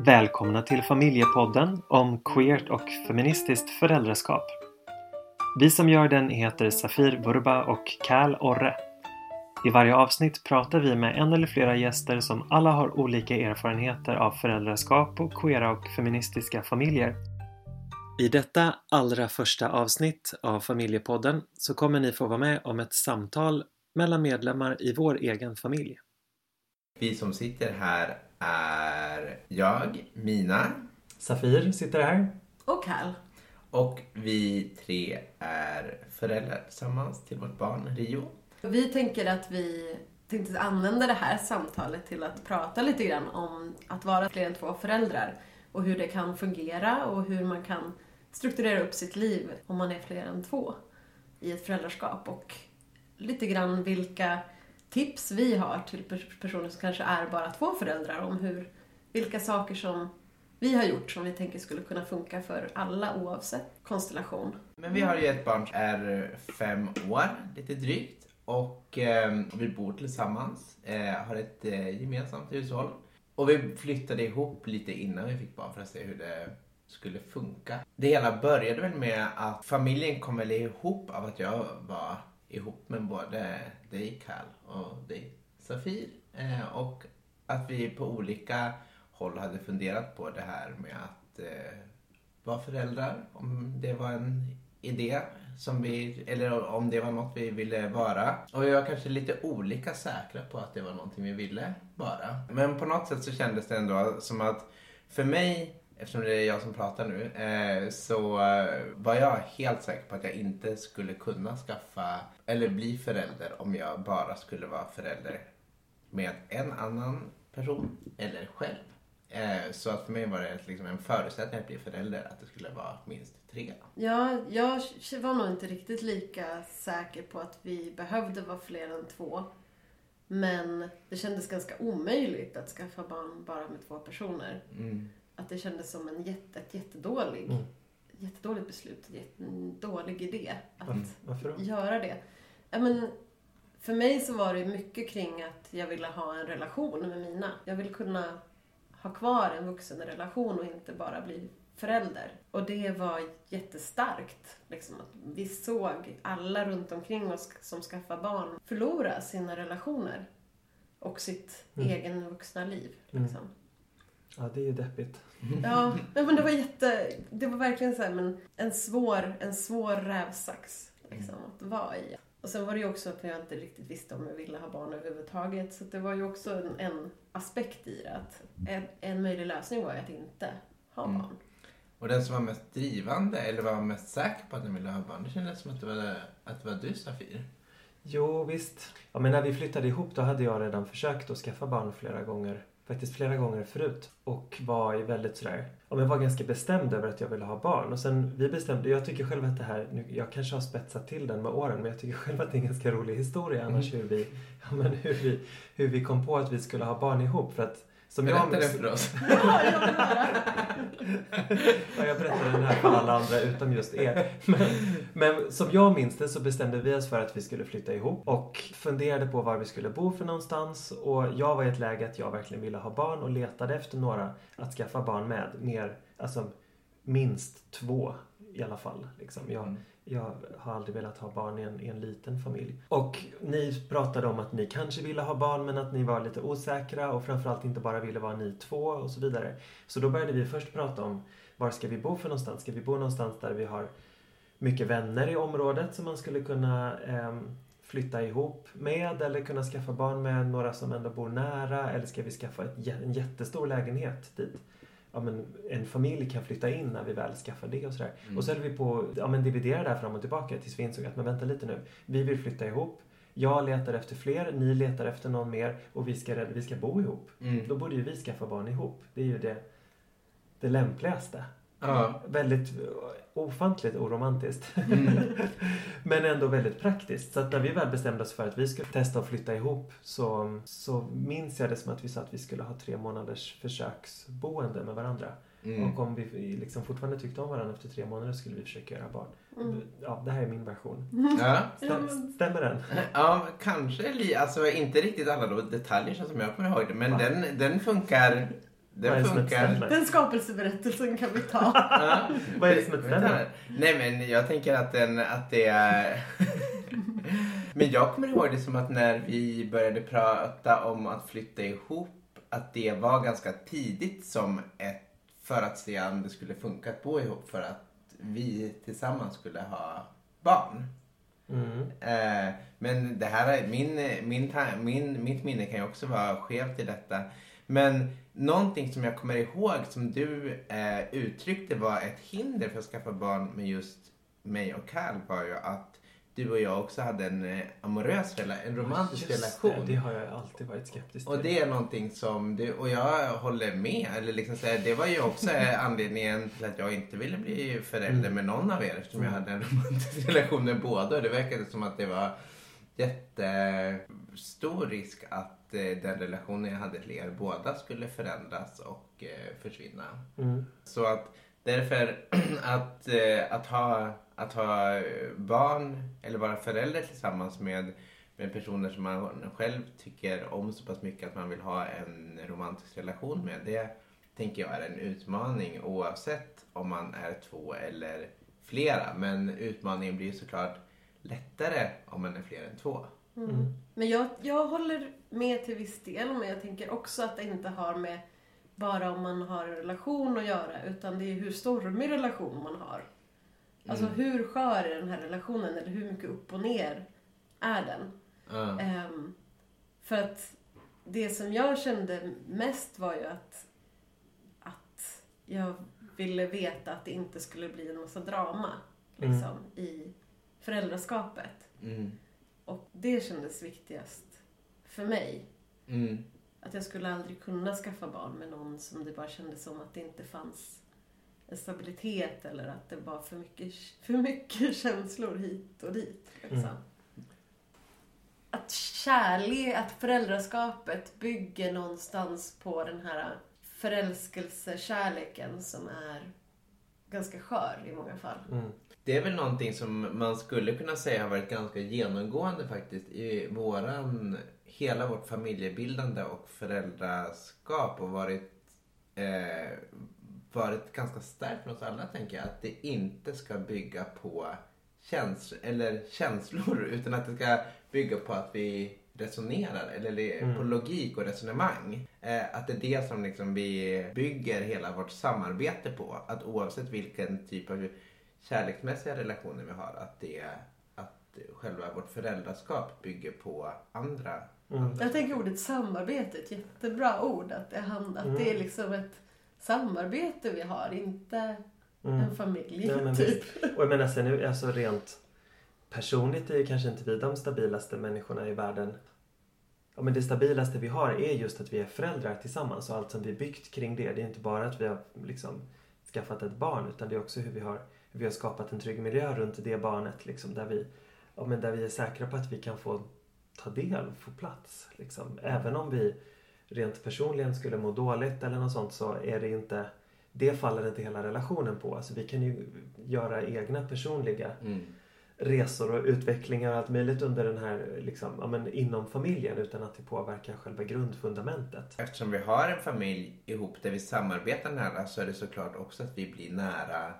Välkomna till Familjepodden om queert och feministiskt föräldraskap. Vi som gör den heter Safir Burba och Cal Orre. I varje avsnitt pratar vi med en eller flera gäster som alla har olika erfarenheter av föräldraskap och queera och feministiska familjer. I detta allra första avsnitt av Familjepodden så kommer ni få vara med om ett samtal mellan medlemmar i vår egen familj. Vi som sitter här är jag, Mina Safir sitter här. Och Cal. och vi tre är föräldrar tillsammans till vårt barn Rio. Vi tänker att vi tänkte använda det här samtalet till att prata lite grann om att vara fler än två föräldrar och hur det kan fungera och hur man kan strukturera upp sitt liv om man är fler än två i ett föräldraskap och lite grann vilka tips vi har till personer som kanske är bara två föräldrar om hur, vilka saker som vi har gjort som vi tänker skulle kunna funka för alla oavsett konstellation. Men vi har ju ett barn som är eh, fem år, lite drygt. Och eh, vi bor tillsammans, eh, har ett eh, gemensamt hushåll. Och vi flyttade ihop lite innan vi fick barn för att se hur det skulle funka. Det hela började väl med att familjen kom väl ihop av att jag var ihop med både dig Cal och dig Safir. Eh, och att vi på olika håll hade funderat på det här med att eh, vara föräldrar. Om det var en idé som vi, eller om det var något vi ville vara. Och vi var kanske lite olika säkra på att det var någonting vi ville vara. Men på något sätt så kändes det ändå som att för mig, eftersom det är jag som pratar nu, eh, så eh, var jag helt säker på att jag inte skulle kunna skaffa eller bli förälder om jag bara skulle vara förälder med en annan person eller själv. Eh, så att för mig var det liksom en förutsättning att bli förälder att det skulle vara minst tre. Ja, jag var nog inte riktigt lika säker på att vi behövde vara fler än två. Men det kändes ganska omöjligt att skaffa barn bara med två personer. Mm. Att det kändes som en jätte, ett jättedålig, Mm. jättedåligt beslut, en dålig idé att Mm. Varför då? göra det. Men för mig så var det mycket kring att jag ville ha en relation med mina. Jag ville kunna ha kvar en vuxen relation och inte bara bli förälder. Och det var jättestarkt. Liksom, att vi såg alla runt omkring oss som skaffar barn förlora sina relationer och sitt Mm. egen vuxna liv. Mm. Ja, det är ju deppigt. Ja, men det var jätte... Det var verkligen så här, men en svår, en svår rävsax liksom, att vara i. Och sen var det ju också att jag inte riktigt visste om jag ville ha barn överhuvudtaget. Så det var ju också en, en aspekt i det. Att en, en möjlig lösning var ju att inte ha Mm. barn. Och den som var mest drivande eller var mest säker på att den ville ha barn, det kändes som att det var, att det var du Safir. Jo, visst. Ja, men när vi flyttade ihop då hade jag redan försökt att skaffa barn flera gånger. Faktiskt flera gånger förut. Och var ju väldigt sådär... Ja, men var ganska bestämd över att jag ville ha barn. Och sen vi bestämde... Jag tycker själv att det här... Nu, jag kanske har spetsat till den med åren men jag tycker själv att det är en ganska rolig historia annars hur vi... Ja, men hur vi, hur vi kom på att vi skulle ha barn ihop. För att... Som Berätta jag, det för oss. Ja, jag vill höra. ja, jag berättar den här för alla andra utom just er. Men, men som jag minns det så bestämde vi oss för att vi skulle flytta ihop och funderade på var vi skulle bo för någonstans. Och jag var i ett läge att jag verkligen ville ha barn och letade efter några att skaffa barn med. Mer, alltså minst två i alla fall. Liksom. Jag, Mm. jag har aldrig velat ha barn i en, i en liten familj. Och ni pratade om att ni kanske ville ha barn men att ni var lite osäkra och framförallt inte bara ville vara ni två och så vidare. Så då började vi först prata om var ska vi bo för någonstans? Ska vi bo någonstans där vi har mycket vänner i området som man skulle kunna ehm, flytta ihop med eller kunna skaffa barn med några som ändå bor nära eller ska vi skaffa ett, en jättestor lägenhet dit ja, men en familj kan flytta in när vi väl skaffar det och sådär. Mm. Och så höll vi på att ja, men dividera där fram och tillbaka tills vi insåg att men vänta lite nu. Vi vill flytta ihop. Jag letar efter fler, ni letar efter någon mer och vi ska, vi ska bo ihop. Mm. Då borde ju vi skaffa barn ihop. Det är ju det, det lämpligaste. Ja. Väldigt ofantligt oromantiskt. Mm. Men ändå väldigt praktiskt. Så att när vi väl bestämde oss för att vi skulle testa att flytta ihop så, så minns jag det som att vi sa att vi skulle ha tre månaders försöksboende med varandra. Mm. Och om vi liksom fortfarande tyckte om varandra efter tre månader skulle vi försöka göra barn. Mm. Ja, det här är min version. Ja. Stäm, stämmer den? Ja, kanske alltså inte riktigt alla detaljer som jag kommer ihåg det, men Va? den, den funkar Den funkar. Den skapelseberättelsen kan vi ta. Ja. Vad är det som är ställe? Nej men jag tänker att, den, att det är... men jag kommer ihåg det som att när vi började prata om att flytta ihop, att det var ganska tidigt som ett, för att se om det skulle funka att bo ihop för att vi tillsammans skulle ha barn. Mm. Eh, men det här är min, min, min, mitt minne kan ju också vara skevt i detta. Men någonting som jag kommer ihåg som du eh, uttryckte var ett hinder för att skaffa barn med just mig och Karl var ju att du och jag också hade en eh, amorös rela- en romantisk Just relation. Det, det har jag alltid varit skeptisk till. Och det är någonting som du, och jag håller med. Eller liksom så här, det var ju också eh, anledningen till att jag inte ville bli förälder Mm. med någon av er eftersom jag Mm. hade en romantisk relation med båda. Och det verkade som att det var jättestor risk att eh, den relationen jag hade till er båda skulle förändras och eh, försvinna. Mm. Så att därför att, eh, att, ha, att ha barn eller vara förälder tillsammans med, med personer som man själv tycker om så pass mycket att man vill ha en romantisk relation med. Det tänker jag är en utmaning oavsett om man är två eller flera. Men utmaningen blir såklart lättare om man är fler än två. Mm. Men jag, jag håller med till viss del, men jag tänker också att det inte har med bara om man har en relation att göra, utan det är hur stormig relation man har. Alltså Mm. hur skör är den här relationen, eller hur mycket upp och ner är den? Ja. Ehm, för att det som jag kände mest var ju att, att jag ville veta att det inte skulle bli en massa drama liksom, i föräldraskapet. Mm. Och det kändes viktigast för mig. Mm. Att jag skulle aldrig kunna skaffa barn med någon som det bara kändes som att det inte fanns en stabilitet eller att det var för mycket, för mycket känslor hit och dit. Liksom. Mm. Att kärlek, att föräldraskapet bygger någonstans på den här förälskelsekärleken som är ganska skör i många fall. Mm. Det är väl någonting som man skulle kunna säga har varit ganska genomgående faktiskt i våran, hela vårt familjebildande och föräldraskap och varit, eh, varit ganska starkt för oss alla tänker jag. Att det inte ska bygga på käns eller känslor utan att det ska bygga på att vi resonerar eller le- Mm. på logik och resonemang. Eh, att det är det som liksom vi bygger hela vårt samarbete på. Att oavsett vilken typ av kärleksmässiga relationer vi har, att det att själva vårt föräldraskap bygger på andra. Mm. Jag tänker ordet samarbete är ett jättebra ord. Att det, att det är liksom ett samarbete vi har, inte Mm. en familj. Ja, men typ. Och jag menar sen nu, alltså rent personligt är ju kanske inte vi de stabilaste människorna i världen. Ja, men det stabilaste vi har är just att vi är föräldrar tillsammans och allt som vi byggt kring det. Det är inte bara att vi har liksom skaffat ett barn utan det är också hur vi har, vi har skapat en trygg miljö runt det barnet. Liksom, där, vi, ja, men där vi är säkra på att vi kan få ta del, få plats. Liksom. Även om vi rent personligen skulle må dåligt eller något sånt så är det inte det faller inte hela relationen på. Alltså vi kan ju göra egna personliga Mm. resor och utvecklingar och allt möjligt under den här, liksom, ja, men inom familjen utan att det påverkar själva grundfundamentet. Eftersom vi har en familj ihop där vi samarbetar nära så är det såklart också att vi blir nära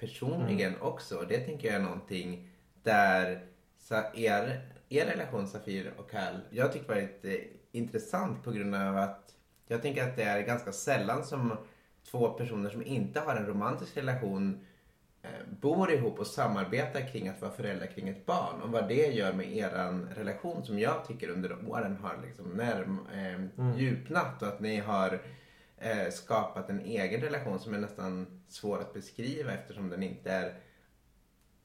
personligen också. Och det tänker jag är någonting där er, er relation Safir och Karl, jag tycker varit eh, intressant på grund av att jag tänker att det är ganska sällan som två personer som inte har en romantisk relation eh, bor ihop och samarbetar kring att vara föräldrar kring ett barn och vad det gör med eran relation som jag tycker under åren har liksom närm, eh, Mm. djupnat och att ni har eh, skapat en egen relation som är nästan svår att beskriva eftersom den inte är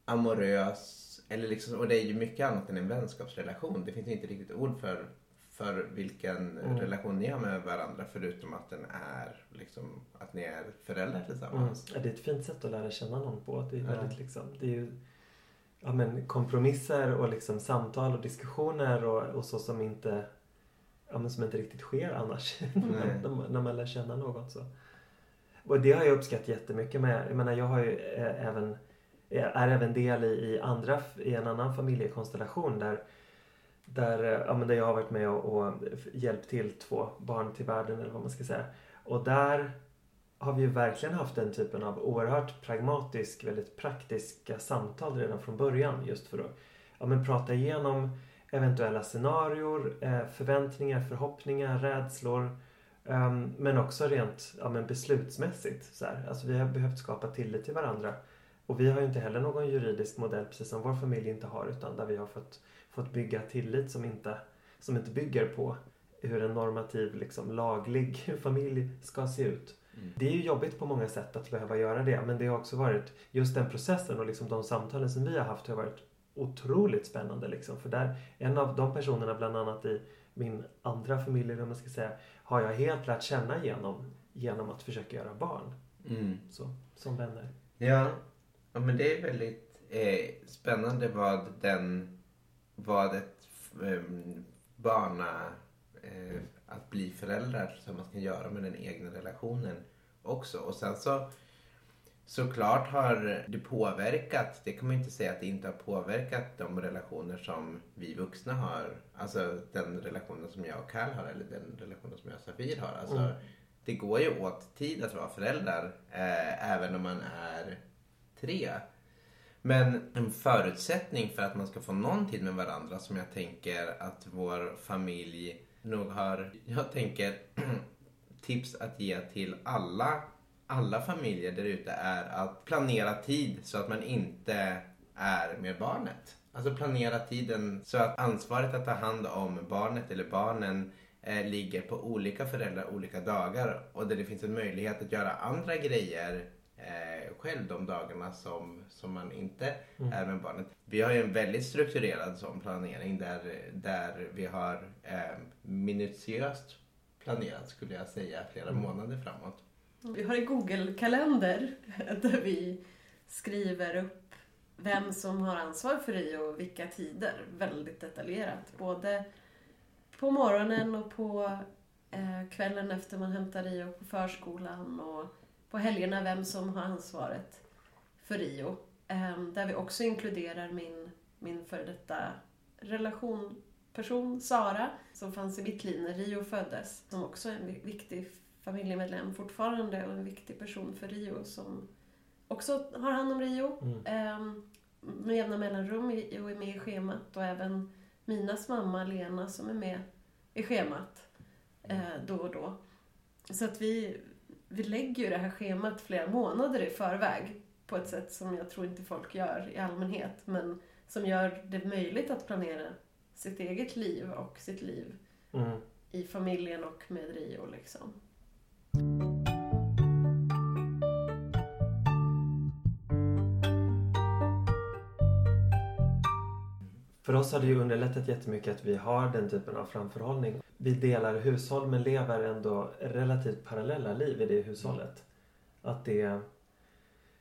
amorös eller liksom, och det är ju mycket annat än en vänskapsrelation. Det finns inte riktigt ord för, för vilken Mm. relation ni har med varandra förutom att den är liksom att ni är föräldrar tillsammans. Ja, det är ett fint sätt att lära känna någon på. Det är, Ja. väldigt, liksom, det är ju ja, men, kompromisser och liksom, samtal och diskussioner och, och så som inte, ja, men, som inte riktigt sker annars när, man- när man lär känna någon. Så. Och det har jag uppskattat jättemycket med. Jag menar jag har ju eh, även är även del i, i, andra, i en annan familjekonstellation där, där, eh, ja, men där jag har varit med och, och hjälpt till två barn till världen eller vad man ska säga. Och där har vi ju verkligen haft den typen av oerhört pragmatisk, väldigt praktiska samtal redan från början. Just för att ja, men prata igenom eventuella scenarior, eh, förväntningar, förhoppningar, rädslor. Um, men också rent ja, men beslutsmässigt. Så här. Alltså, vi har behövt skapa tillit till varandra. Och vi har ju inte heller någon juridisk modell precis som vår familj inte har utan där vi har fått, fått bygga tillit som inte, som inte bygger på hur en normativ, liksom, laglig familj ska se ut. Mm. Det är ju jobbigt på många sätt att behöva göra det men det har också varit just den processen och liksom de samtalen som vi har haft har varit otroligt spännande. Liksom. För där, en av de personerna bland annat i min andra familj, man ska säga, har jag helt lärt känna genom, genom att försöka göra barn. Mm. Så, som vänner. Ja, ja men det är väldigt eh, spännande vad den, vad ett eh, barna, eh, att bli föräldrar tillsammans kan göra med den egna relationen också. Och sen så Såklart har det påverkat, det kan man inte säga att det inte har påverkat de relationer som vi vuxna har. Alltså den relationen som jag och Karl har eller den relationen som jag och Safir har. Alltså, mm. Det går ju åt tid att vara föräldrar eh, även om man är tre. Men en förutsättning för att man ska få någon tid med varandra som jag tänker att vår familj nog har, jag tänker tips att ge till alla alla familjer där ute är att planera tid så att man inte är med barnet. Alltså planera tiden så att ansvaret att ta hand om barnet eller barnen eh, ligger på olika föräldrar olika dagar och där det finns en möjlighet att göra andra grejer eh, själv de dagarna som, som man inte mm. är med barnet. Vi har ju en väldigt strukturerad sån planering där, där vi har eh, minutiöst planerat skulle jag säga flera mm. månader framåt. Vi har en Google-kalender där vi skriver upp vem som har ansvar för Rio och vilka tider. Väldigt detaljerat. Både på morgonen och på eh, kvällen efter man hämtar Rio på förskolan och på helgerna vem som har ansvaret för Rio. Ehm, där vi också inkluderar min, min före detta relationperson Sara som fanns i mitt liv när Rio föddes. Som också är en viktig familjemedlem fortfarande och en viktig person för Rio som också har hand om Rio mm. eh, med jämna mellanrum och är med i schemat och även Minas mamma Lena som är med i schemat eh, då och då. Så att vi, vi lägger ju det här schemat flera månader i förväg på ett sätt som jag tror inte folk gör i allmänhet men som gör det möjligt att planera sitt eget liv och sitt liv mm. i familjen och med Rio liksom. För oss har det ju underlättat jättemycket att vi har den typen av framförhållning. Vi delar hushåll men lever ändå relativt parallella liv i det hushållet. Att det...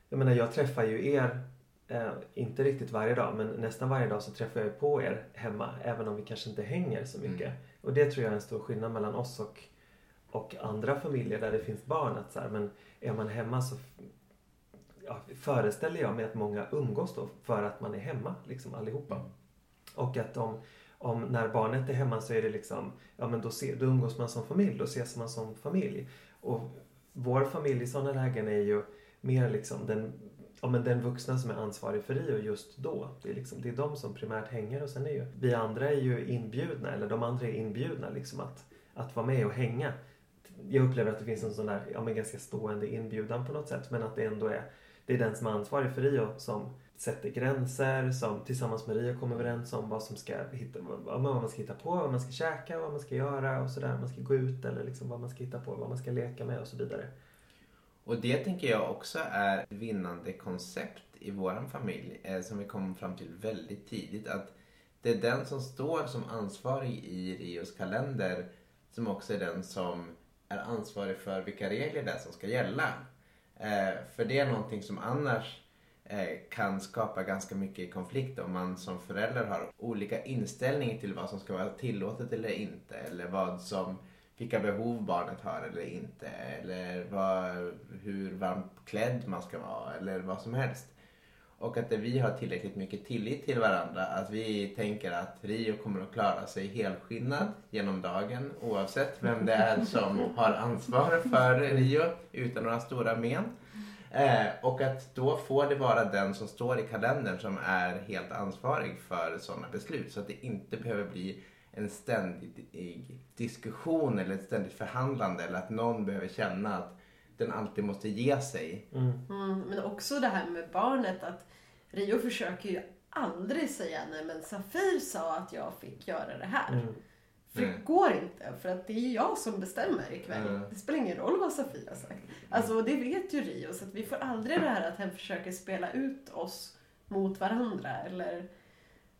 Jag menar jag träffar ju er, eh, inte riktigt varje dag men nästan varje dag så träffar jag på er hemma även om vi kanske inte hänger så mycket. Mm. Och det tror jag är en stor skillnad mellan oss och och andra familjer där det finns barn att så här, men är man hemma så ja, föreställer jag mig att många umgås då för att man är hemma liksom allihopa. Mm. Och att om, om när barnet är hemma så är det liksom, ja men då, ser, då umgås man som familj, då ses man som familj. Och vår familj i sådana lägen är ju mer liksom den, ja, men den vuxna som är ansvarig för Rio just då. Det är, liksom, det är de som primärt hänger och sen är ju vi andra är ju inbjudna, eller de andra är inbjudna liksom att, att vara med och hänga jag upplever att det finns en sån där, ja men ganska stående inbjudan på något sätt. Men att det ändå är, det är den som är ansvarig för Rio som sätter gränser, som tillsammans med Rio kommer överens om vad som ska hitta, vad man ska hitta på, vad man ska käka, vad man ska göra och sådär. Man ska gå ut eller liksom vad man ska hitta på, vad man ska leka med och så vidare. Och det tänker jag också är ett vinnande koncept i vår familj eh, som vi kom fram till väldigt tidigt. Att det är den som står som ansvarig i Rios kalender som också är den som är ansvarig för vilka regler det är som ska gälla. Eh, för det är någonting som annars eh, kan skapa ganska mycket konflikt om man som förälder har olika inställning till vad som ska vara tillåtet eller inte. Eller vad som, vilka behov barnet har eller inte. Eller vad, hur varmt klädd man ska vara eller vad som helst. Och att vi har tillräckligt mycket tillit till varandra. Att vi tänker att Rio kommer att klara sig helskinnad genom dagen oavsett vem det är som har ansvar för Rio utan några stora men. Eh, och att då får det vara den som står i kalendern som är helt ansvarig för sådana beslut. Så att det inte behöver bli en ständig diskussion eller ett ständigt förhandlande eller att någon behöver känna att den alltid måste ge sig. Mm. Mm, men också det här med barnet att Rio försöker ju aldrig säga nej men Safir sa att jag fick göra det här. Mm. För det Nej. går inte, för att det är jag som bestämmer ikväll. Mm. Det spelar ingen roll vad Safir har sagt. Alltså, det vet ju Rio, så att vi får aldrig det här att han försöker spela ut oss mot varandra eller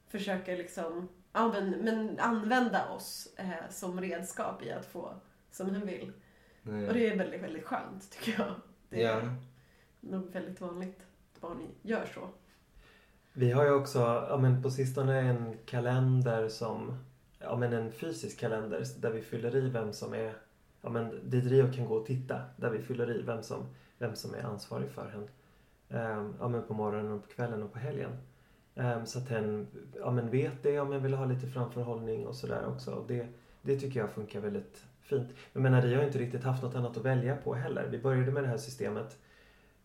försöker liksom, ja men, men använda oss eh, som redskap i att få som han vill. Och det är väldigt, väldigt skönt tycker jag. Det är Ja. nog väldigt vanligt att barn gör så. Vi har ju också ja, men på sistone en kalender som ja, men en fysisk kalender där vi fyller i vem som är ja, men dit Rio kan gå och titta. Där vi fyller i vem som, vem som är ansvarig för henne. Ehm, ja, men på morgonen, och på kvällen och på helgen. Ehm, så att hen ja, men vet det om jag vill ha lite framförhållning och sådär också. Och det, det tycker jag funkar väldigt fint. Jag menar, Rio har inte riktigt haft något annat att välja på heller. Vi började med det här systemet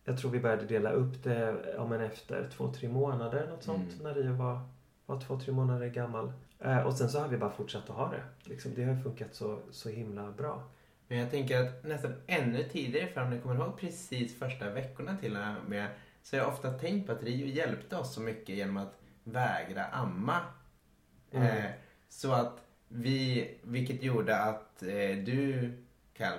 jag tror vi började dela upp det ja, men efter två, tre månader. Något sånt. Mm. När Rio var, var två, tre månader gammal. Eh, och sen så har vi bara fortsatt att ha det. Liksom, det har funkat så, så himla bra. Men jag tänker att nästan ännu tidigare, för om ni kommer ihåg precis första veckorna till och med, så har jag ofta tänkt på att Rio hjälpte oss så mycket genom att vägra amma. Mm. Eh, så att vi, vilket gjorde att eh, du, Cal,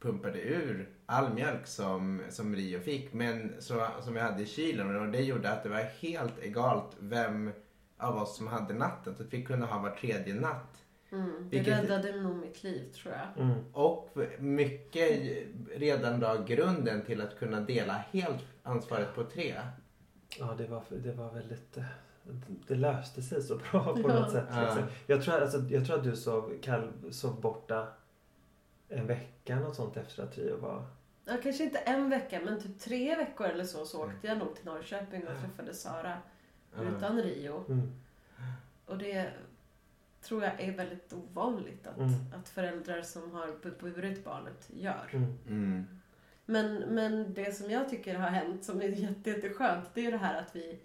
pumpade ur all mjölk som, som Rio fick, men så, som jag hade i kylen. Och det gjorde att det var helt egalt vem av oss som hade natten. Så att vi kunde ha var tredje natt. Mm. Det Vilket- räddade nog mitt liv tror jag. Mm. Och mycket redan då grunden till att kunna dela helt ansvaret på tre. Ja, det var, det var väldigt... Det löste sig så bra på Ja. något sätt. Ja. liksom. Jag, tror, alltså, jag tror att du sov, Kall, sov borta en vecka något sånt efter att Rio var... Ja, kanske inte en vecka, men typ tre veckor eller så, så Mm. åkte jag nog till Norrköping och träffade Sara Ja. utan Rio. Mm. Och det tror jag är väldigt ovanligt att, Mm. att föräldrar som har bu- burit barnet gör. Mm. Mm. Men, men det som jag tycker har hänt som är jätte, jätteskönt, det är ju det här att vi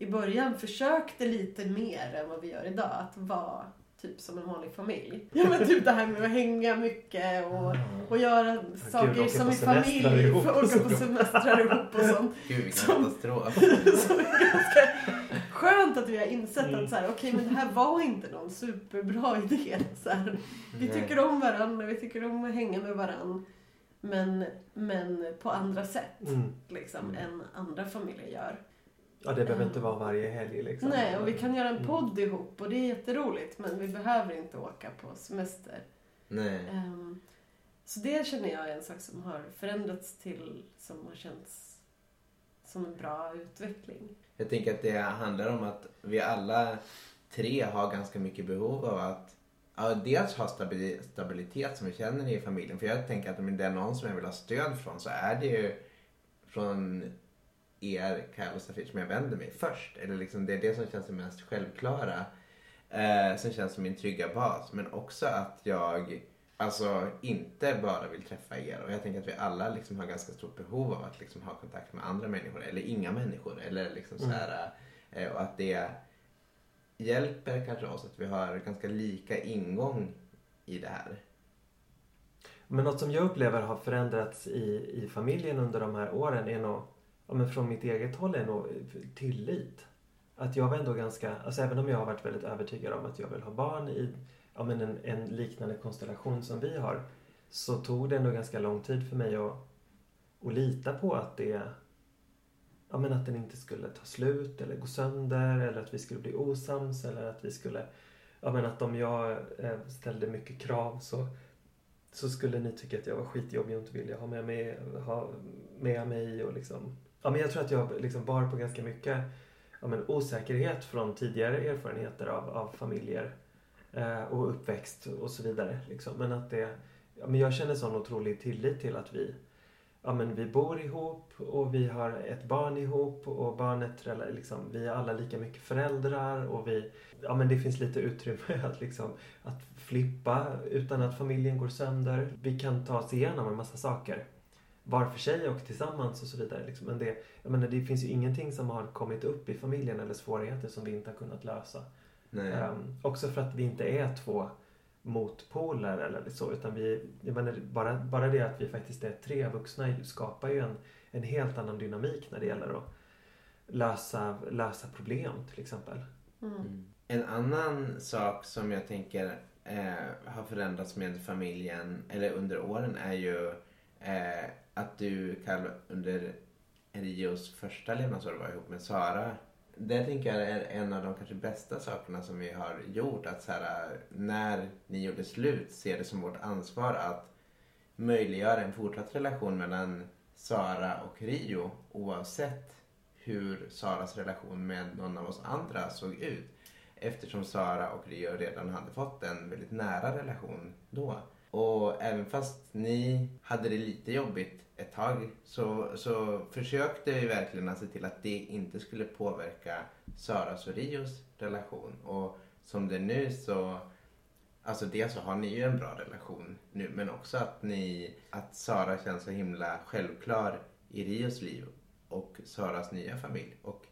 i början försökte lite mer än vad vi gör idag. Att vara typ som en vanlig familj. Ja men typ det här med att hänga mycket och, och göra saker åka som i familj. ihop och Åka på semestrar ihop och sånt. Gud Som- det är ganska skönt att vi har insett Mm. att så här, okej men det här var inte någon superbra idé. Så här, vi Nej. tycker om varandra, vi tycker om att hänga med varandra. Men, men på andra sätt Mm. liksom, Mm. än andra familjer gör. Ja, det behöver Mm. inte vara varje helg liksom. Nej, och vi kan göra en Mm. podd ihop och det är jätteroligt men vi behöver inte åka på semester. Nej. Ehm, så det känner jag är en sak som har förändrats till, som har känts som en bra utveckling. Jag tänker att det handlar om att vi alla tre har ganska mycket behov av att ja, dels ha stabili- stabilitet som vi känner i familjen. För jag tänker att om det är någon som jag vill ha stöd från så är det ju från er, Kyle och Safir, som jag vänder mig först. Eller liksom det är det som känns det mest självklara. Eh, som känns som min trygga bas. Men också att jag alltså inte bara vill träffa er. Och jag tänker att vi alla liksom har ganska stort behov av att liksom ha kontakt med andra människor. Eller inga människor. Eller liksom så här, eh, och att det hjälper kanske oss att vi har ganska lika ingång i det här. Men något som jag upplever har förändrats i, i familjen under de här åren är nog, ja, men från mitt eget håll är nog tillit. Att jag var ändå ganska, alltså även om jag har varit väldigt övertygad om att jag vill ha barn i ja, men en, en liknande konstellation som vi har. Så tog det ändå ganska lång tid för mig att, att lita på att det Ja men att den inte skulle ta slut eller gå sönder eller att vi skulle bli osams eller att vi skulle Ja men att om jag eh, ställde mycket krav så så skulle ni tycka att jag var skitjobbig och inte vilja ha med mig, ha med mig och liksom... Ja, men jag tror att jag liksom bar på ganska mycket ja, men osäkerhet från tidigare erfarenheter av, av familjer eh, och uppväxt och så vidare. Liksom. Men att det... Ja, men jag känner sån otrolig tillit till att vi ja, men vi bor ihop och vi har ett barn ihop och barnet, liksom, vi är alla lika mycket föräldrar och vi, ja men det finns lite utrymme att liksom, att flippa utan att familjen går sönder. Vi kan ta oss igenom en massa saker. Var för sig och tillsammans och så vidare. Liksom. Men det, jag menar, det finns ju ingenting som har kommit upp i familjen eller svårigheter som vi inte har kunnat lösa. Um, också för att vi inte är två motpoler eller så. Utan vi, jag menar, bara, bara det att vi faktiskt är tre vuxna skapar ju en, en helt annan dynamik när det gäller att lösa, lösa problem till exempel. Mm. mm. En annan sak som jag tänker eh, har förändrats med familjen eller under åren är ju eh, att du Karl under Rios första levnadsår var ihop med Sara det tänker jag är en av de kanske bästa sakerna som vi har gjort. Att så här, när ni gjorde slut, se det som vårt ansvar att möjliggöra en fortsatt relation mellan Sara och Rio oavsett hur Saras relation med någon av oss andra såg ut. Eftersom Sara och Rio redan hade fått en väldigt nära relation då. Och även fast ni hade det lite jobbigt ett tag så, så försökte vi verkligen att se till att det inte skulle påverka Saras och Rios relation. Och som det är nu så, alltså dels så har ni ju en bra relation nu men också att ni, att Sara känns så himla självklar i Rios liv och Saras nya familj. Och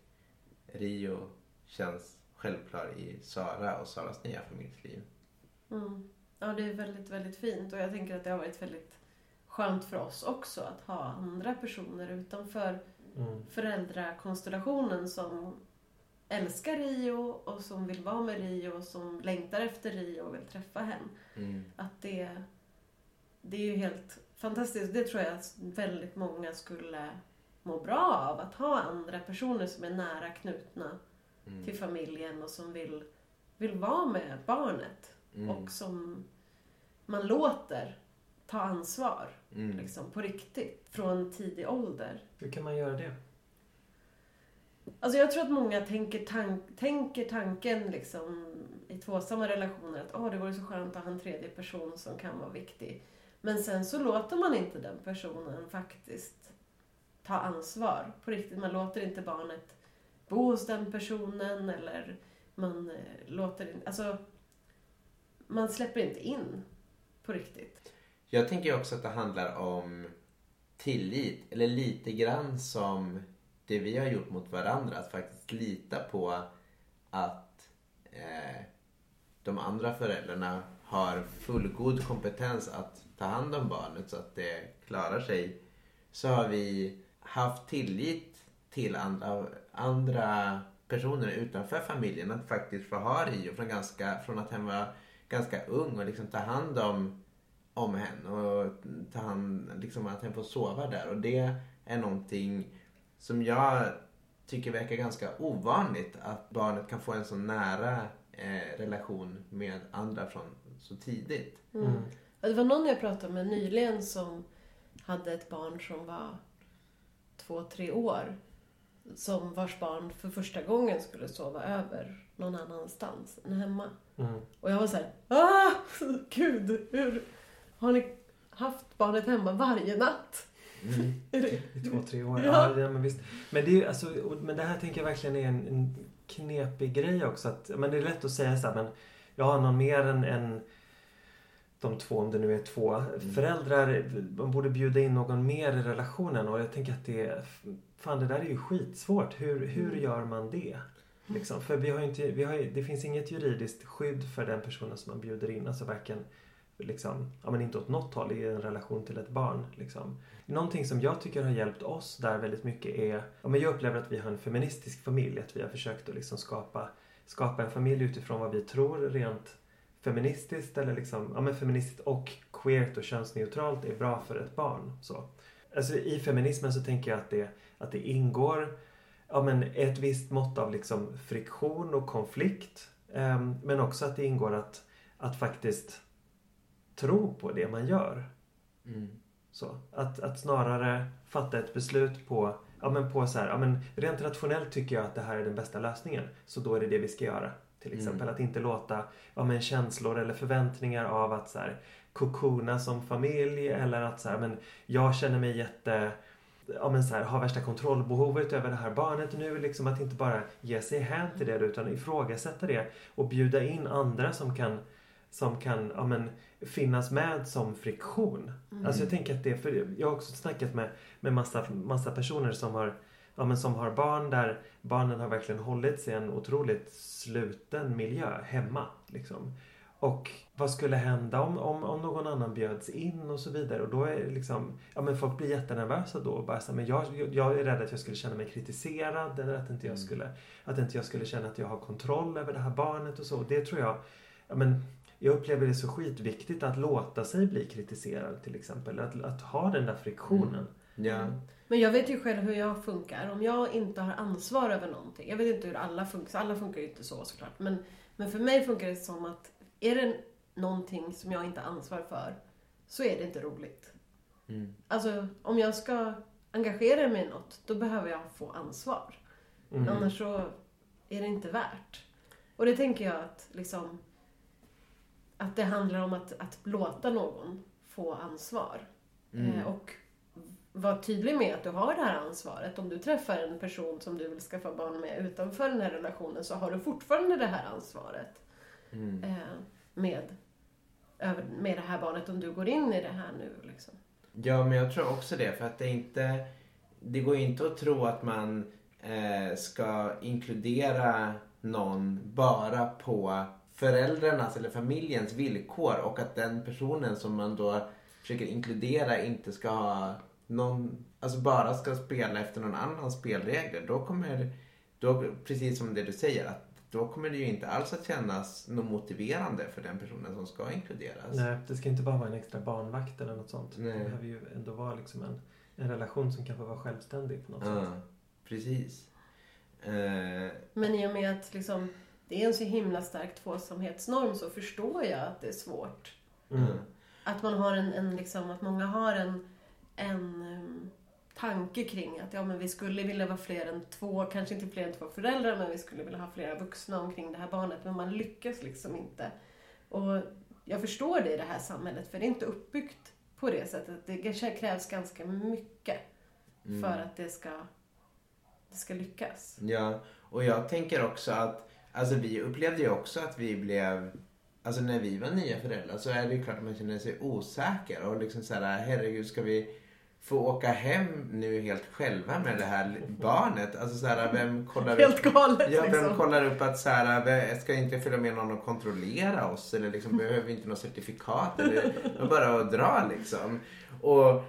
Rio känns självklar i Sara och Saras nya familjs liv. Mm. Ja, det är väldigt, väldigt fint och jag tänker att det har varit väldigt skönt för oss också att ha andra personer utanför mm. föräldrakonstellationen som älskar Rio och som vill vara med Rio och som längtar efter Rio och vill träffa henne. Mm. Att det, det är ju helt fantastiskt. Det tror jag att väldigt många skulle må bra av. Att ha andra personer som är nära knutna mm. till familjen och som vill, vill vara med barnet. Mm. Och som man låter ta ansvar. Mm. Liksom, på riktigt. Från tidig ålder. Hur kan man göra det? Alltså jag tror att många tänker, tank, tänker tanken liksom, i tvåsamma relationer att oh, det vore så skönt att ha en tredje person som kan vara viktig. Men sen så låter man inte den personen faktiskt ta ansvar på riktigt. Man låter inte barnet bo hos den personen eller man eh, låter alltså man släpper inte in på riktigt. Jag tänker också att det handlar om tillit. Eller lite grann som det vi har gjort mot varandra. Att faktiskt lita på att eh, de andra föräldrarna har fullgod kompetens att ta hand om barnet så att det klarar sig. Så har vi haft tillit till andra, andra personer utanför familjen att faktiskt få ha Rio från, ganska, från att han var ganska ung och liksom ta hand om om henne och ta hand, liksom att hen får sova där. Och det är någonting som jag tycker verkar ganska ovanligt. Att barnet kan få en så nära eh, relation med andra från så tidigt. Mm. Mm. Det var någon jag pratade med nyligen som hade ett barn som var två, tre år. Som vars barn för första gången skulle sova över någon annanstans än hemma. Mm. Och jag var såhär, ah, gud, hur, har ni haft barnet hemma varje natt? Mm. I två, tre år. Ja. ja. men visst. Men det, är, alltså, men det här tänker jag verkligen är en, en knepig grej också. Att, men det är lätt att säga så här, men jag har någon mer än, än de två, om det nu är två mm. föräldrar. Man borde bjuda in någon mer i relationen och jag tänker att det Fan det där är ju skitsvårt. Hur, hur mm. gör man det? Liksom. För vi har inte, vi har, det finns inget juridiskt skydd för den personen som man bjuder in. Alltså varken liksom, ja men inte åt något håll i en relation till ett barn. Liksom. Någonting som jag tycker har hjälpt oss där väldigt mycket är, ja men jag upplever att vi har en feministisk familj, att vi har försökt att liksom skapa, skapa en familj utifrån vad vi tror rent feministiskt eller liksom, ja men feministiskt och queert och könsneutralt är bra för ett barn. Så. Alltså i feminismen så tänker jag att det, att det ingår ja, men ett visst mått av liksom friktion och konflikt. Eh, men också att det ingår att, att faktiskt tro på det man gör. Mm. Så, att, att snarare fatta ett beslut på, ja men på så här, ja men rent rationellt tycker jag att det här är den bästa lösningen. Så då är det det vi ska göra. Till exempel Mm. att inte låta ja, men känslor eller förväntningar av att så här, kokona som familj eller att så här, men jag känner mig jätte ja, men så här, har värsta kontrollbehovet över det här barnet nu. Liksom att inte bara ge sig hän till det utan ifrågasätta det och bjuda in andra som kan, som kan ja, men, finnas med som friktion. Mm. Alltså jag tänker att det, för jag har också snackat med, med massa, massa personer som har, ja, men som har barn där barnen har verkligen hållit sig i en otroligt sluten miljö hemma. Liksom. Och vad skulle hända om, om, om någon annan bjöds in och så vidare. Och då är det liksom, ja men folk blir jättenervösa då. Och bara så här, men jag, jag är rädd att jag skulle känna mig kritiserad. Eller att inte jag Mm. skulle, att inte jag skulle känna att jag har kontroll över det här barnet och så. Och det tror jag, ja men jag upplever det så skitviktigt att låta sig bli kritiserad till exempel. Att, att ha den där friktionen. Ja. Men jag vet ju själv hur jag funkar. Om jag inte har ansvar över någonting. Jag vet inte hur alla funkar. Alla funkar ju inte så såklart. Men, men för mig funkar det som att är det någonting som jag inte har ansvar för så är det inte roligt. Mm. Alltså om jag ska engagera mig i något då behöver jag få ansvar. Mm. Annars så är det inte värt. Och det tänker jag att liksom att det handlar om att, att låta någon få ansvar. Mm. Eh, Och var tydlig med att du har det här ansvaret. Om du träffar en person som du vill skaffa barn med utanför den här relationen så har du fortfarande det här ansvaret Mm. eh, med, med det här barnet om du går in i det här nu. Liksom. Ja, men jag tror också det. För att det är inte... Det går inte att tro att man eh, ska inkludera någon bara på föräldrarnas eller familjens villkor och att den personen som man då försöker inkludera inte ska ha någon, alltså bara ska spela efter någon annans spelregler. Då kommer, då, precis som det du säger, att då kommer det ju inte alls att kännas något motiverande för den personen som ska inkluderas. Nej, det ska inte bara vara en extra barnvakt eller något sånt. Nej. Det behöver ju ändå vara liksom en, en relation som kan få vara självständig på något sätt. Ja, precis. Eh, Men i och med att liksom, det är en så himla stark tvåsamhetsnorm så förstår jag att det är svårt. Mm. Att man har en, en liksom, att många har en, en em, tanke kring att ja, men vi skulle vilja vara fler än två, kanske inte fler än två föräldrar, men vi skulle vilja ha flera vuxna omkring det här barnet. Men man lyckas liksom inte. Och jag förstår det i det här samhället, för det är inte uppbyggt på det sättet. Det krävs ganska mycket Mm. för att det ska, det ska lyckas. Ja, och jag tänker också att, alltså vi upplevde ju också att vi blev, alltså när vi var nya föräldrar så är det ju klart att man känner sig osäker och liksom så här, herregud ska vi få åka hem nu helt själva med det här barnet? Alltså så här, vem kollar upp? Helt galet Ja, vem liksom. kollar upp att så här, ska inte följa med någon och kontrollera oss? Eller liksom, behöver vi inte något certifikat? Eller bara att dra liksom. Och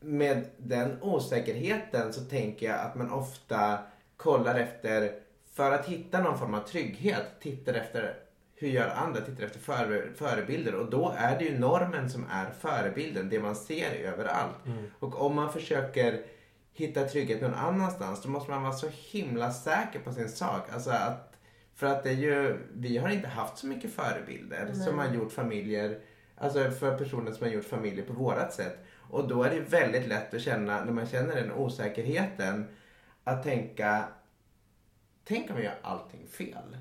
med den osäkerheten så tänker jag att man ofta kollar efter, för att hitta någon form av trygghet, tittar efter hur gör andra, tittar efter före, förebilder och då är det ju normen som är förebilden, det man ser överallt. Mm. Och om man försöker hitta trygghet någon annanstans då måste man vara så himla säker på sin sak. Alltså att, för att det är ju, vi har inte haft så mycket förebilder Nej. som har gjort familjer, alltså för personer som har gjort familjer på vårat sätt. Och då är det väldigt lätt att känna, när man känner den osäkerheten, att tänka, tänk om jag gör allting fel?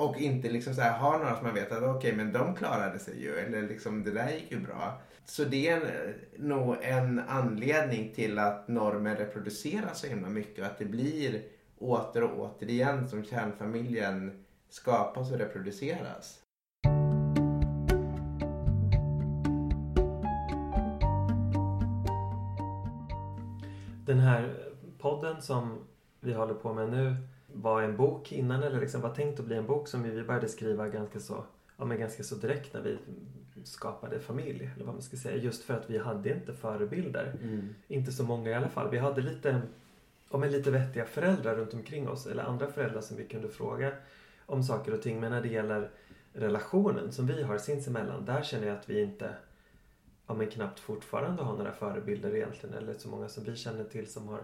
Och inte liksom så här, ha några som man vet att okej, men de klarade sig ju. Eller liksom, det där gick ju bra. Så det är en, nog en anledning till att normen reproduceras så himla mycket. Och att det blir åter och återigen som kärnfamiljen skapas och reproduceras. Den här podden som vi håller på med nu var en bok innan eller liksom var tänkt att bli en bok som vi började skriva ganska så, ja, men ganska så direkt när vi skapade familj. Eller vad man ska säga. Just för att vi hade inte förebilder. Inte så många i alla fall. Vi hade lite, men lite vettiga föräldrar runt omkring oss. Eller andra föräldrar som vi kunde fråga om saker och ting. Men när det gäller relationen som vi har sinsemellan. Där känner jag att vi inte ja, men knappt fortfarande har några förebilder egentligen. Eller så många som vi känner till som har,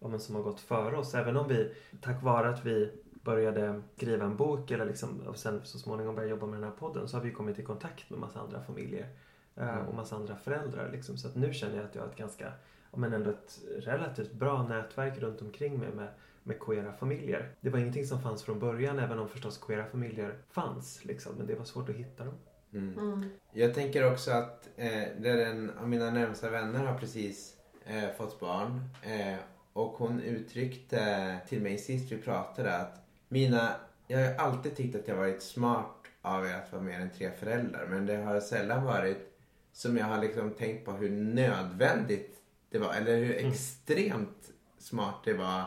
ja, men som har gått före oss. Även om vi, tack vare att vi började skriva en bok eller liksom, och sen så småningom började jobba med den här podden så har vi kommit i kontakt med massa andra familjer. eh, Mm. Och massa andra föräldrar. Liksom. Så att nu känner jag att jag har ett ganska, ja, men ändå ett relativt bra nätverk runt omkring mig med med queera familjer. Det var ingenting som fanns från början även om förstås queera familjer fanns. Liksom, men det var svårt att hitta dem. Mm. Mm. Jag tänker också att eh, där en av mina närmsta vänner har precis eh, fått barn. Eh, och hon uttryckte till mig sist vi pratade att mina, jag har alltid tyckt att jag varit smart av er att vara mer än tre föräldrar. Men det har sällan varit som jag har liksom tänkt på hur nödvändigt det var. Eller hur Mm. extremt smart det var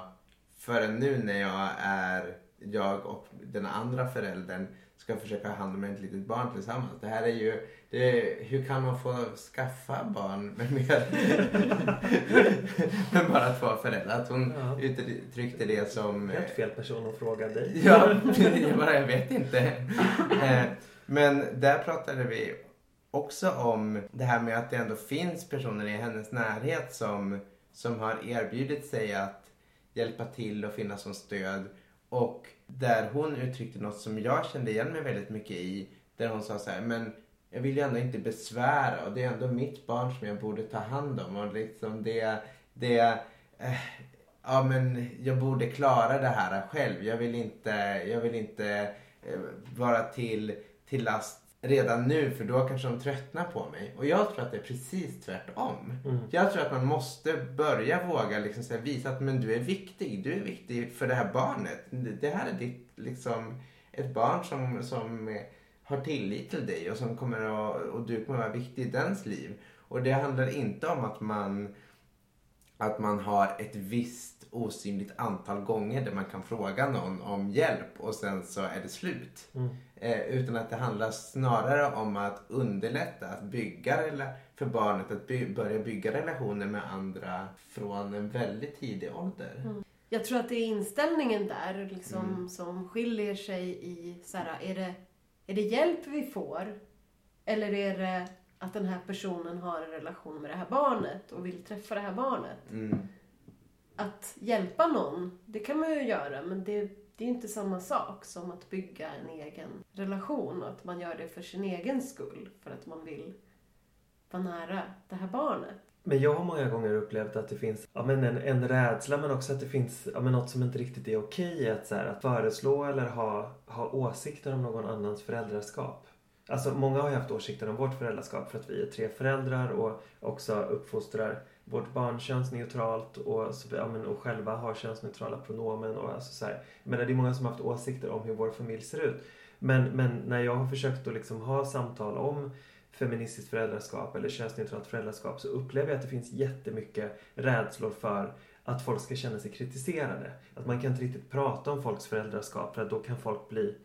förrän nu när jag är jag och den andra föräldern ska försöka ha hand om ett litet barn tillsammans. Det här är ju, det hur kan man få skaffa barn med mer med bara två föräldrar? Att hon Ja. uttryckte det som... Helt fel person att fråga dig. Ja, jag, bara, jag vet inte. Eh, Men där pratade vi också om det här med att det ändå finns personer i hennes närhet som, som har erbjudit sig att hjälpa till och finnas som stöd. Och där hon uttryckte något som jag kände igen mig väldigt mycket i. Där hon sa så här, men jag vill ju ändå inte besvära och det är ändå mitt barn som jag borde ta hand om. Och liksom det, det, eh, ja men jag borde klara det här själv. Jag vill inte, jag vill inte eh, vara till, till last redan nu för då kanske de tröttnar på mig. Och jag tror att det är precis tvärtom. Mm. Jag tror att man måste börja våga liksom så visa att men du är viktig. Du är viktig för det här barnet. Det här är ditt, liksom, ett barn som, som har tillit till dig och som kommer att, och du kommer att vara viktig i dens liv. Och det handlar inte om att man, att man har ett visst osynligt antal gånger där man kan fråga någon om hjälp och sen så är det slut. Mm. Eh, utan att det handlar snarare om att underlätta, att bygga för barnet att by- börja bygga relationer med andra från en väldigt tidig ålder. Jag tror att det är inställningen där liksom, Mm. som skiljer sig i, så här, är, det, är det hjälp vi får? Eller är det att den här personen har en relation med det här barnet och vill träffa det här barnet? Mm. Att hjälpa någon, det kan man ju göra, men det, det är inte samma sak som att bygga en egen relation och att man gör det för sin egen skull, för att man vill vara nära det här barnet. Men jag har många gånger upplevt att det finns ja, men en, en rädsla men också att det finns ja, men något som inte riktigt är okej att, så här, att föreslå eller ha, ha åsikter om någon annans föräldraskap. Alltså många har ju haft åsikter om vårt föräldraskap för att vi är tre föräldrar och också uppfostrar vårt barn könsneutralt och, ja, men, och själva har könsneutrala pronomen. Och, alltså, så här. menar, det är många som har haft åsikter om hur vår familj ser ut. Men, men när jag har försökt att liksom ha samtal om feministiskt föräldraskap eller könsneutralt föräldraskap så upplever jag att det finns jättemycket rädslor för att folk ska känna sig kritiserade. Att man kan inte riktigt prata om folks föräldraskap för att då kan folk bli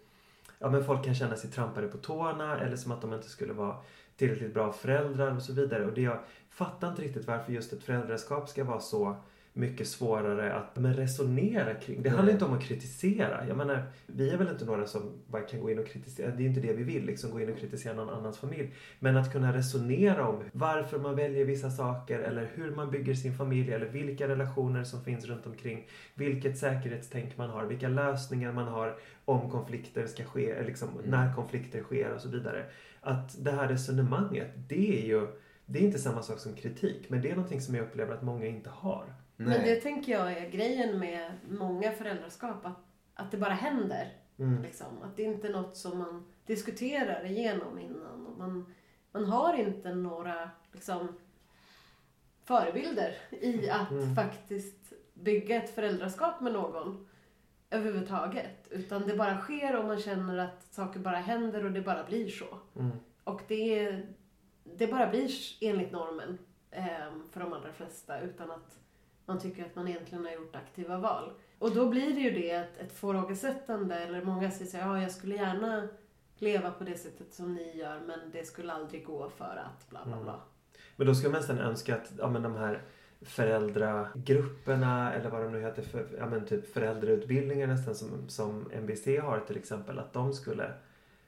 Ja men folk kan känna sig trampade på tårna eller som att de inte skulle vara tillräckligt bra föräldrar och så vidare. Och det jag fattar inte riktigt varför just ett föräldraskap ska vara så mycket svårare att men resonera kring. Det handlar Nej. inte om att kritisera. Jag menar, vi är väl inte några som bara kan gå in och kritisera. Det är inte det vi vill, liksom gå in och kritisera någon annans familj. Men att kunna resonera om varför man väljer vissa saker eller hur man bygger sin familj eller vilka relationer som finns runt omkring. Vilket säkerhetstänk man har, vilka lösningar man har om konflikter ska ske, liksom Mm. när konflikter sker och så vidare. Att det här resonemanget, det är ju det är inte samma sak som kritik, men det är någonting som jag upplever att många inte har. Men Nej. det tänker jag är grejen med många föräldraskap, att, att det bara händer. Mm. Liksom. Att det inte är något som man diskuterar igenom innan. Och man, man har inte några liksom, förebilder i att Mm. faktiskt bygga ett föräldraskap med någon överhuvudtaget. Utan det bara sker och man känner att saker bara händer och det bara blir så. Mm. Och det, det bara blir enligt normen eh, för de allra flesta utan att man tycker att man egentligen har gjort aktiva val. Och då blir det ju det ett, ett frågesättande, eller många säger så ja jag skulle gärna leva på det sättet som ni gör men det skulle aldrig gå för att bla bla bla. Men då skulle man nästan önska att ja, men de här föräldragrupperna eller vad de nu heter, för, ja, men typ föräldrautbildningar nästan som, som MBC har till exempel, att de skulle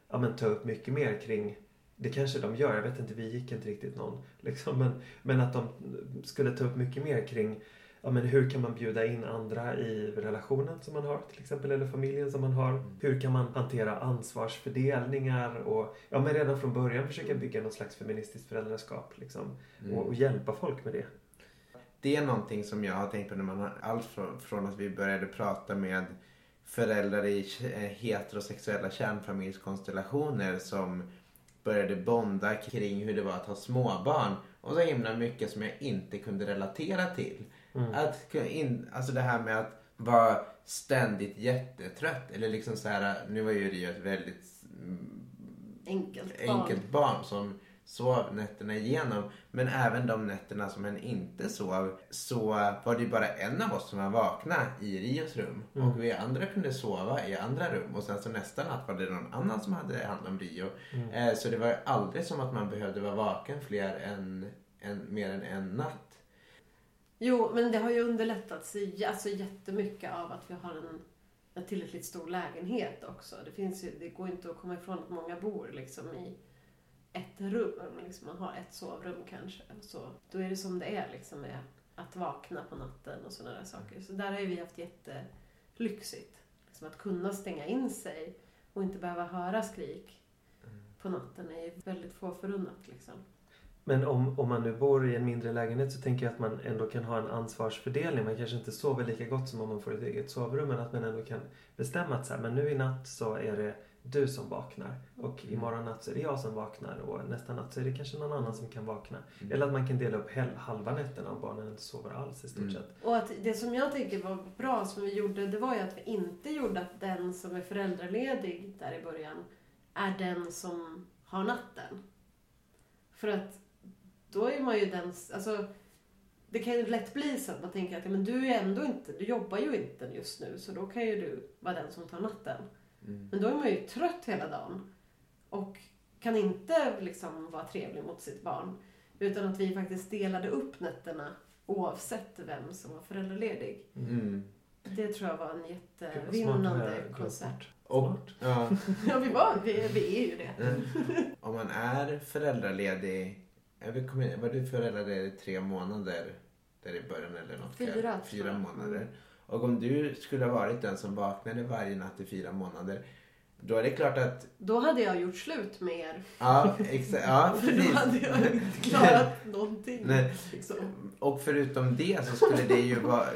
ja, men ta upp mycket mer kring det kanske de gör, jag vet inte, vi gick inte riktigt någon. Liksom, men, men att de skulle ta upp mycket mer kring ja, men hur kan man bjuda in andra i relationen som man har till exempel, eller familjen som man har. Hur kan man hantera ansvarsfördelningar och ja, men redan från början försöka bygga något slags feministiskt föräldraskap liksom, Mm. och, och hjälpa folk med det. det är någonting som jag har tänkt på när man har allt från, från att vi började prata med föräldrar i eh, heterosexuella kärnfamiljskonstellationer som började bonda kring hur det var att ha småbarn och så himla mycket som jag inte kunde relatera till. Mm. Att, in, alltså det här med att vara ständigt jättetrött eller liksom så här, nu var ju Rio ett väldigt mm, Enkelt barn. enkelt barn som sov nätterna igenom. Men även de nätterna som han inte sov så var det ju bara en av oss som var vakna i Rios rum. Mm. Och vi andra kunde sova i andra rum. Och sen så nästa natt var det någon annan som hade hand om Rio. Mm. Eh, så det var ju aldrig som att man behövde vara vaken fler än, än, mer än en natt. Jo, men det har ju underlättats alltså jättemycket av att vi har en, en tillräckligt stor lägenhet också. Det, finns ju, det går inte att komma ifrån att många bor liksom i ett rum. Liksom man har ett sovrum kanske. Så då är det som det är liksom med att vakna på natten och sådana där saker. Så där har ju vi haft jättelyxigt. Liksom att kunna stänga in sig och inte behöva höra skrik på natten är ju väldigt få förunnat liksom. Men om, om man nu bor i en mindre lägenhet så tänker jag att man ändå kan ha en ansvarsfördelning. Man kanske inte sover lika gott som om man får ett eget sovrum men att man ändå kan bestämma att så här, men nu i natt så är det du som vaknar och imorgon natt så är det jag som vaknar och nästa natt så är det kanske någon annan som kan vakna. Mm. Eller att man kan dela upp hel- halva nätterna om barnen inte sover alls i stort Mm. sett. Och att det som jag tycker var bra som vi gjorde, det var ju att vi inte gjorde att den som är föräldraledig där i början är den som har natten. För att då är man ju den, alltså det kan ju lätt bli så att man tänker att ja, men du är ändå inte, du jobbar ju inte just nu så då kan ju du vara den som tar natten. Mm. Men då är man ju trött hela dagen och kan inte liksom vara trevlig mot sitt barn. Utan att vi faktiskt delade upp nätterna oavsett vem som var föräldraledig. Mm. Det tror jag var en jättevinnande koncept. Och, ja, Ja, vi, var, vi, vi är ju det. Mm. Om man är föräldraledig, jag kommer- var du föräldraledig tre månader där i början eller något? Fyra, Fyra månader. Och om du skulle ha varit den som vaknade varje natt i fyra månader, då är det klart att, Då hade jag gjort slut med er. ja, exakt, ja För då hade jag inte klarat någonting. Nej. Liksom. Och förutom det så skulle det ju vara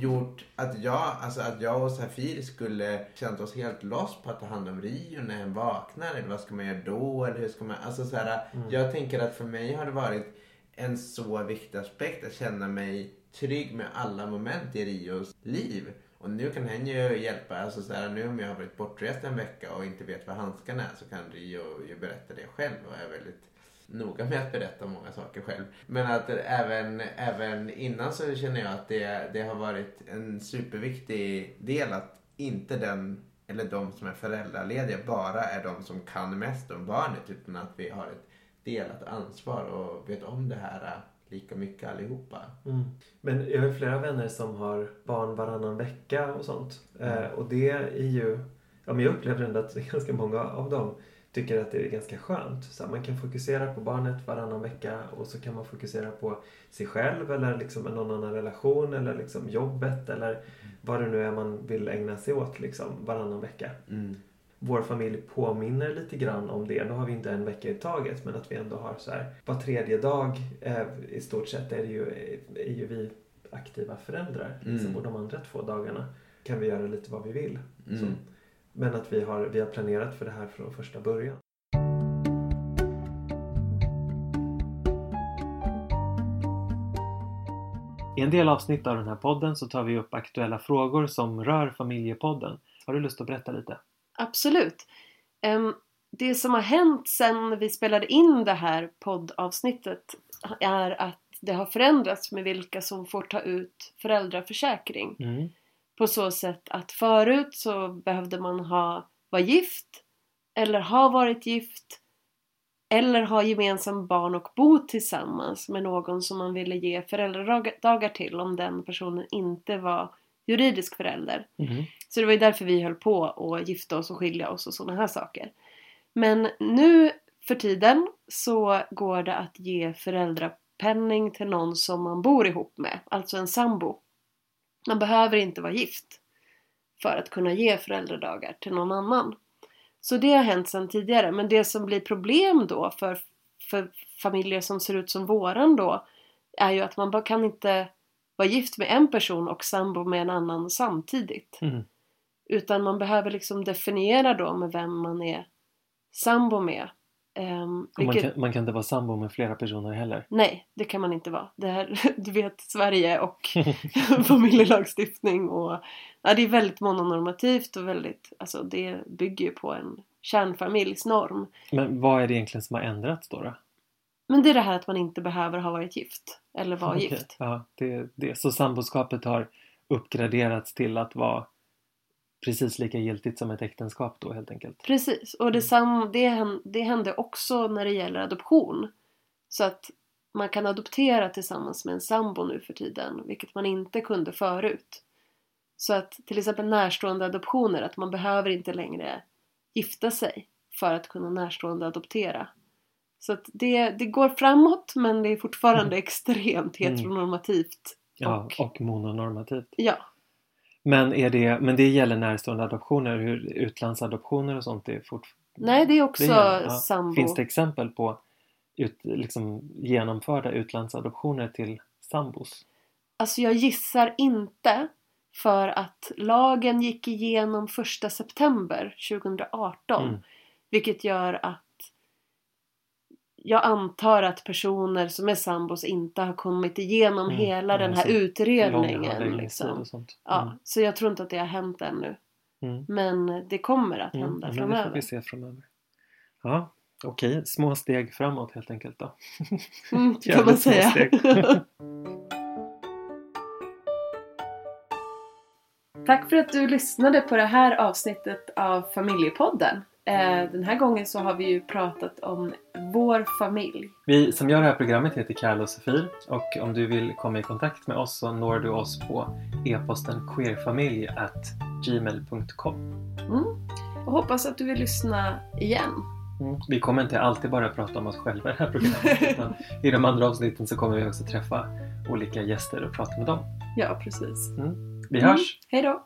gjort att jag, alltså att jag och Safir skulle känt oss helt loss på att ta hand om Rio när han vaknar. Eller vad ska man göra då? Eller hur ska man, alltså så här, Mm. Jag tänker att för mig har det varit en så viktig aspekt att känna mig trygg med alla moment i Rios liv. Och nu kan han ju hjälpa, alltså så här, nu om jag har varit bortrest en vecka och inte vet vad handskarna är så kan Rio ju berätta det själv och är väldigt noga med att berätta många saker själv. Men att även, även innan så känner jag att det, det har varit en superviktig del att inte den eller de som är föräldralediga bara är de som kan mest om barnet utan att vi har ett delat ansvar och vet om det här lika mycket allihopa. Mm. Men jag har flera vänner som har barn varannan vecka och sånt. Eh, och det är ju... Ja, men jag upplever ändå att ganska många av dem tycker att det är ganska skönt. Så här, man kan fokusera på barnet varannan vecka och så kan man fokusera på sig själv eller liksom någon annan relation eller liksom jobbet eller vad det nu är man vill ägna sig åt liksom varannan vecka. Vår familj påminner lite grann om det. Nu har vi inte en vecka i taget men att vi ändå har så här var tredje dag eh, i stort sett är, det ju, är ju vi aktiva föräldrar. Liksom, Mm. och de andra två dagarna kan vi göra lite vad vi vill. Mm. Så. Men att vi har, vi har planerat för det här från första början. I en del avsnitt av den här podden så tar vi upp aktuella frågor som rör familjepodden. Har du lust att berätta lite? Absolut. Det som har hänt sen vi spelade in det här poddavsnittet är att det har förändrats med vilka som får ta ut föräldraförsäkring. Mm. På så sätt att förut så behövde man ha, vara gift eller ha varit gift eller ha gemensam barn och bo tillsammans med någon som man ville ge föräldradagar till om den personen inte var juridisk förälder. Mm. Så det var ju därför vi höll på att gifta oss och skilja oss och sådana här saker. Men nu för tiden så går det att ge föräldrapenning till någon som man bor ihop med, alltså en sambo. Man behöver inte vara gift för att kunna ge föräldradagar till någon annan. Så det har hänt sedan tidigare. Men det som blir problem då för, för familjer som ser ut som våran då är ju att man bara kan inte vara gift med en person och sambo med en annan samtidigt. Mm. Utan man behöver liksom definiera då med vem man är sambo med. Ehm, Och man, vilket- kan, man kan inte vara sambo med flera personer heller. Nej, det kan man inte vara. Det här, du vet, Sverige och familjelagstiftning och ja, det är väldigt mononormativt och väldigt, alltså det bygger ju på en kärnfamiljsnorm. Men vad är det egentligen som har ändrats då? då? Men det är det här att man inte behöver ha varit gift eller vara Okej, gift. Ja, det, det. Så samboskapet har uppgraderats till att vara precis lika giltigt som ett äktenskap då helt enkelt. Precis, och det, sam, det, det hände också när det gäller adoption. Så att man kan adoptera tillsammans med en sambo nu för tiden, vilket man inte kunde förut. Så att till exempel närstående adoptioner, att man behöver inte längre gifta sig för att kunna närstående adoptera. Så det, det går framåt men det är fortfarande extremt Mm. heteronormativt. Ja, Och- och mononormativt. Ja, Men, är det, men det gäller närstående adoptioner, hur utlandsadoptioner och sånt är fort, nej det är också det gäller, ja. sambo. Finns det exempel på ut, liksom, genomförda utlandsadoptioner till sambos? Alltså jag gissar inte för att lagen gick igenom 1 september 2018. Mm. Vilket gör att jag antar att personer som är sambos inte har kommit igenom Mm. hela den här så utredningen. handläggningstid Liksom. Ja, så jag tror inte att det har hänt ännu. Mm. Men det kommer att Mm. hända Mm. Men det får framöver. vi se framöver. Ja, okej. Små steg framåt helt enkelt då. Mm, kan man säga. Tack för att du lyssnade på det här avsnittet av Familjepodden. Eh, Den här gången så har vi ju pratat om vår familj. Vi som gör det här programmet heter Kalle och Sofie och om du vill komma i kontakt med oss så når du oss på e-posten queerfamilj@gmail.com. Mm. Och hoppas att du vill lyssna igen. Mm. Vi kommer inte alltid bara prata om oss själva i det här programmet utan i de andra avsnitten så kommer vi också träffa olika gäster och prata med dem. Ja, precis. Vi hörs! Hej då!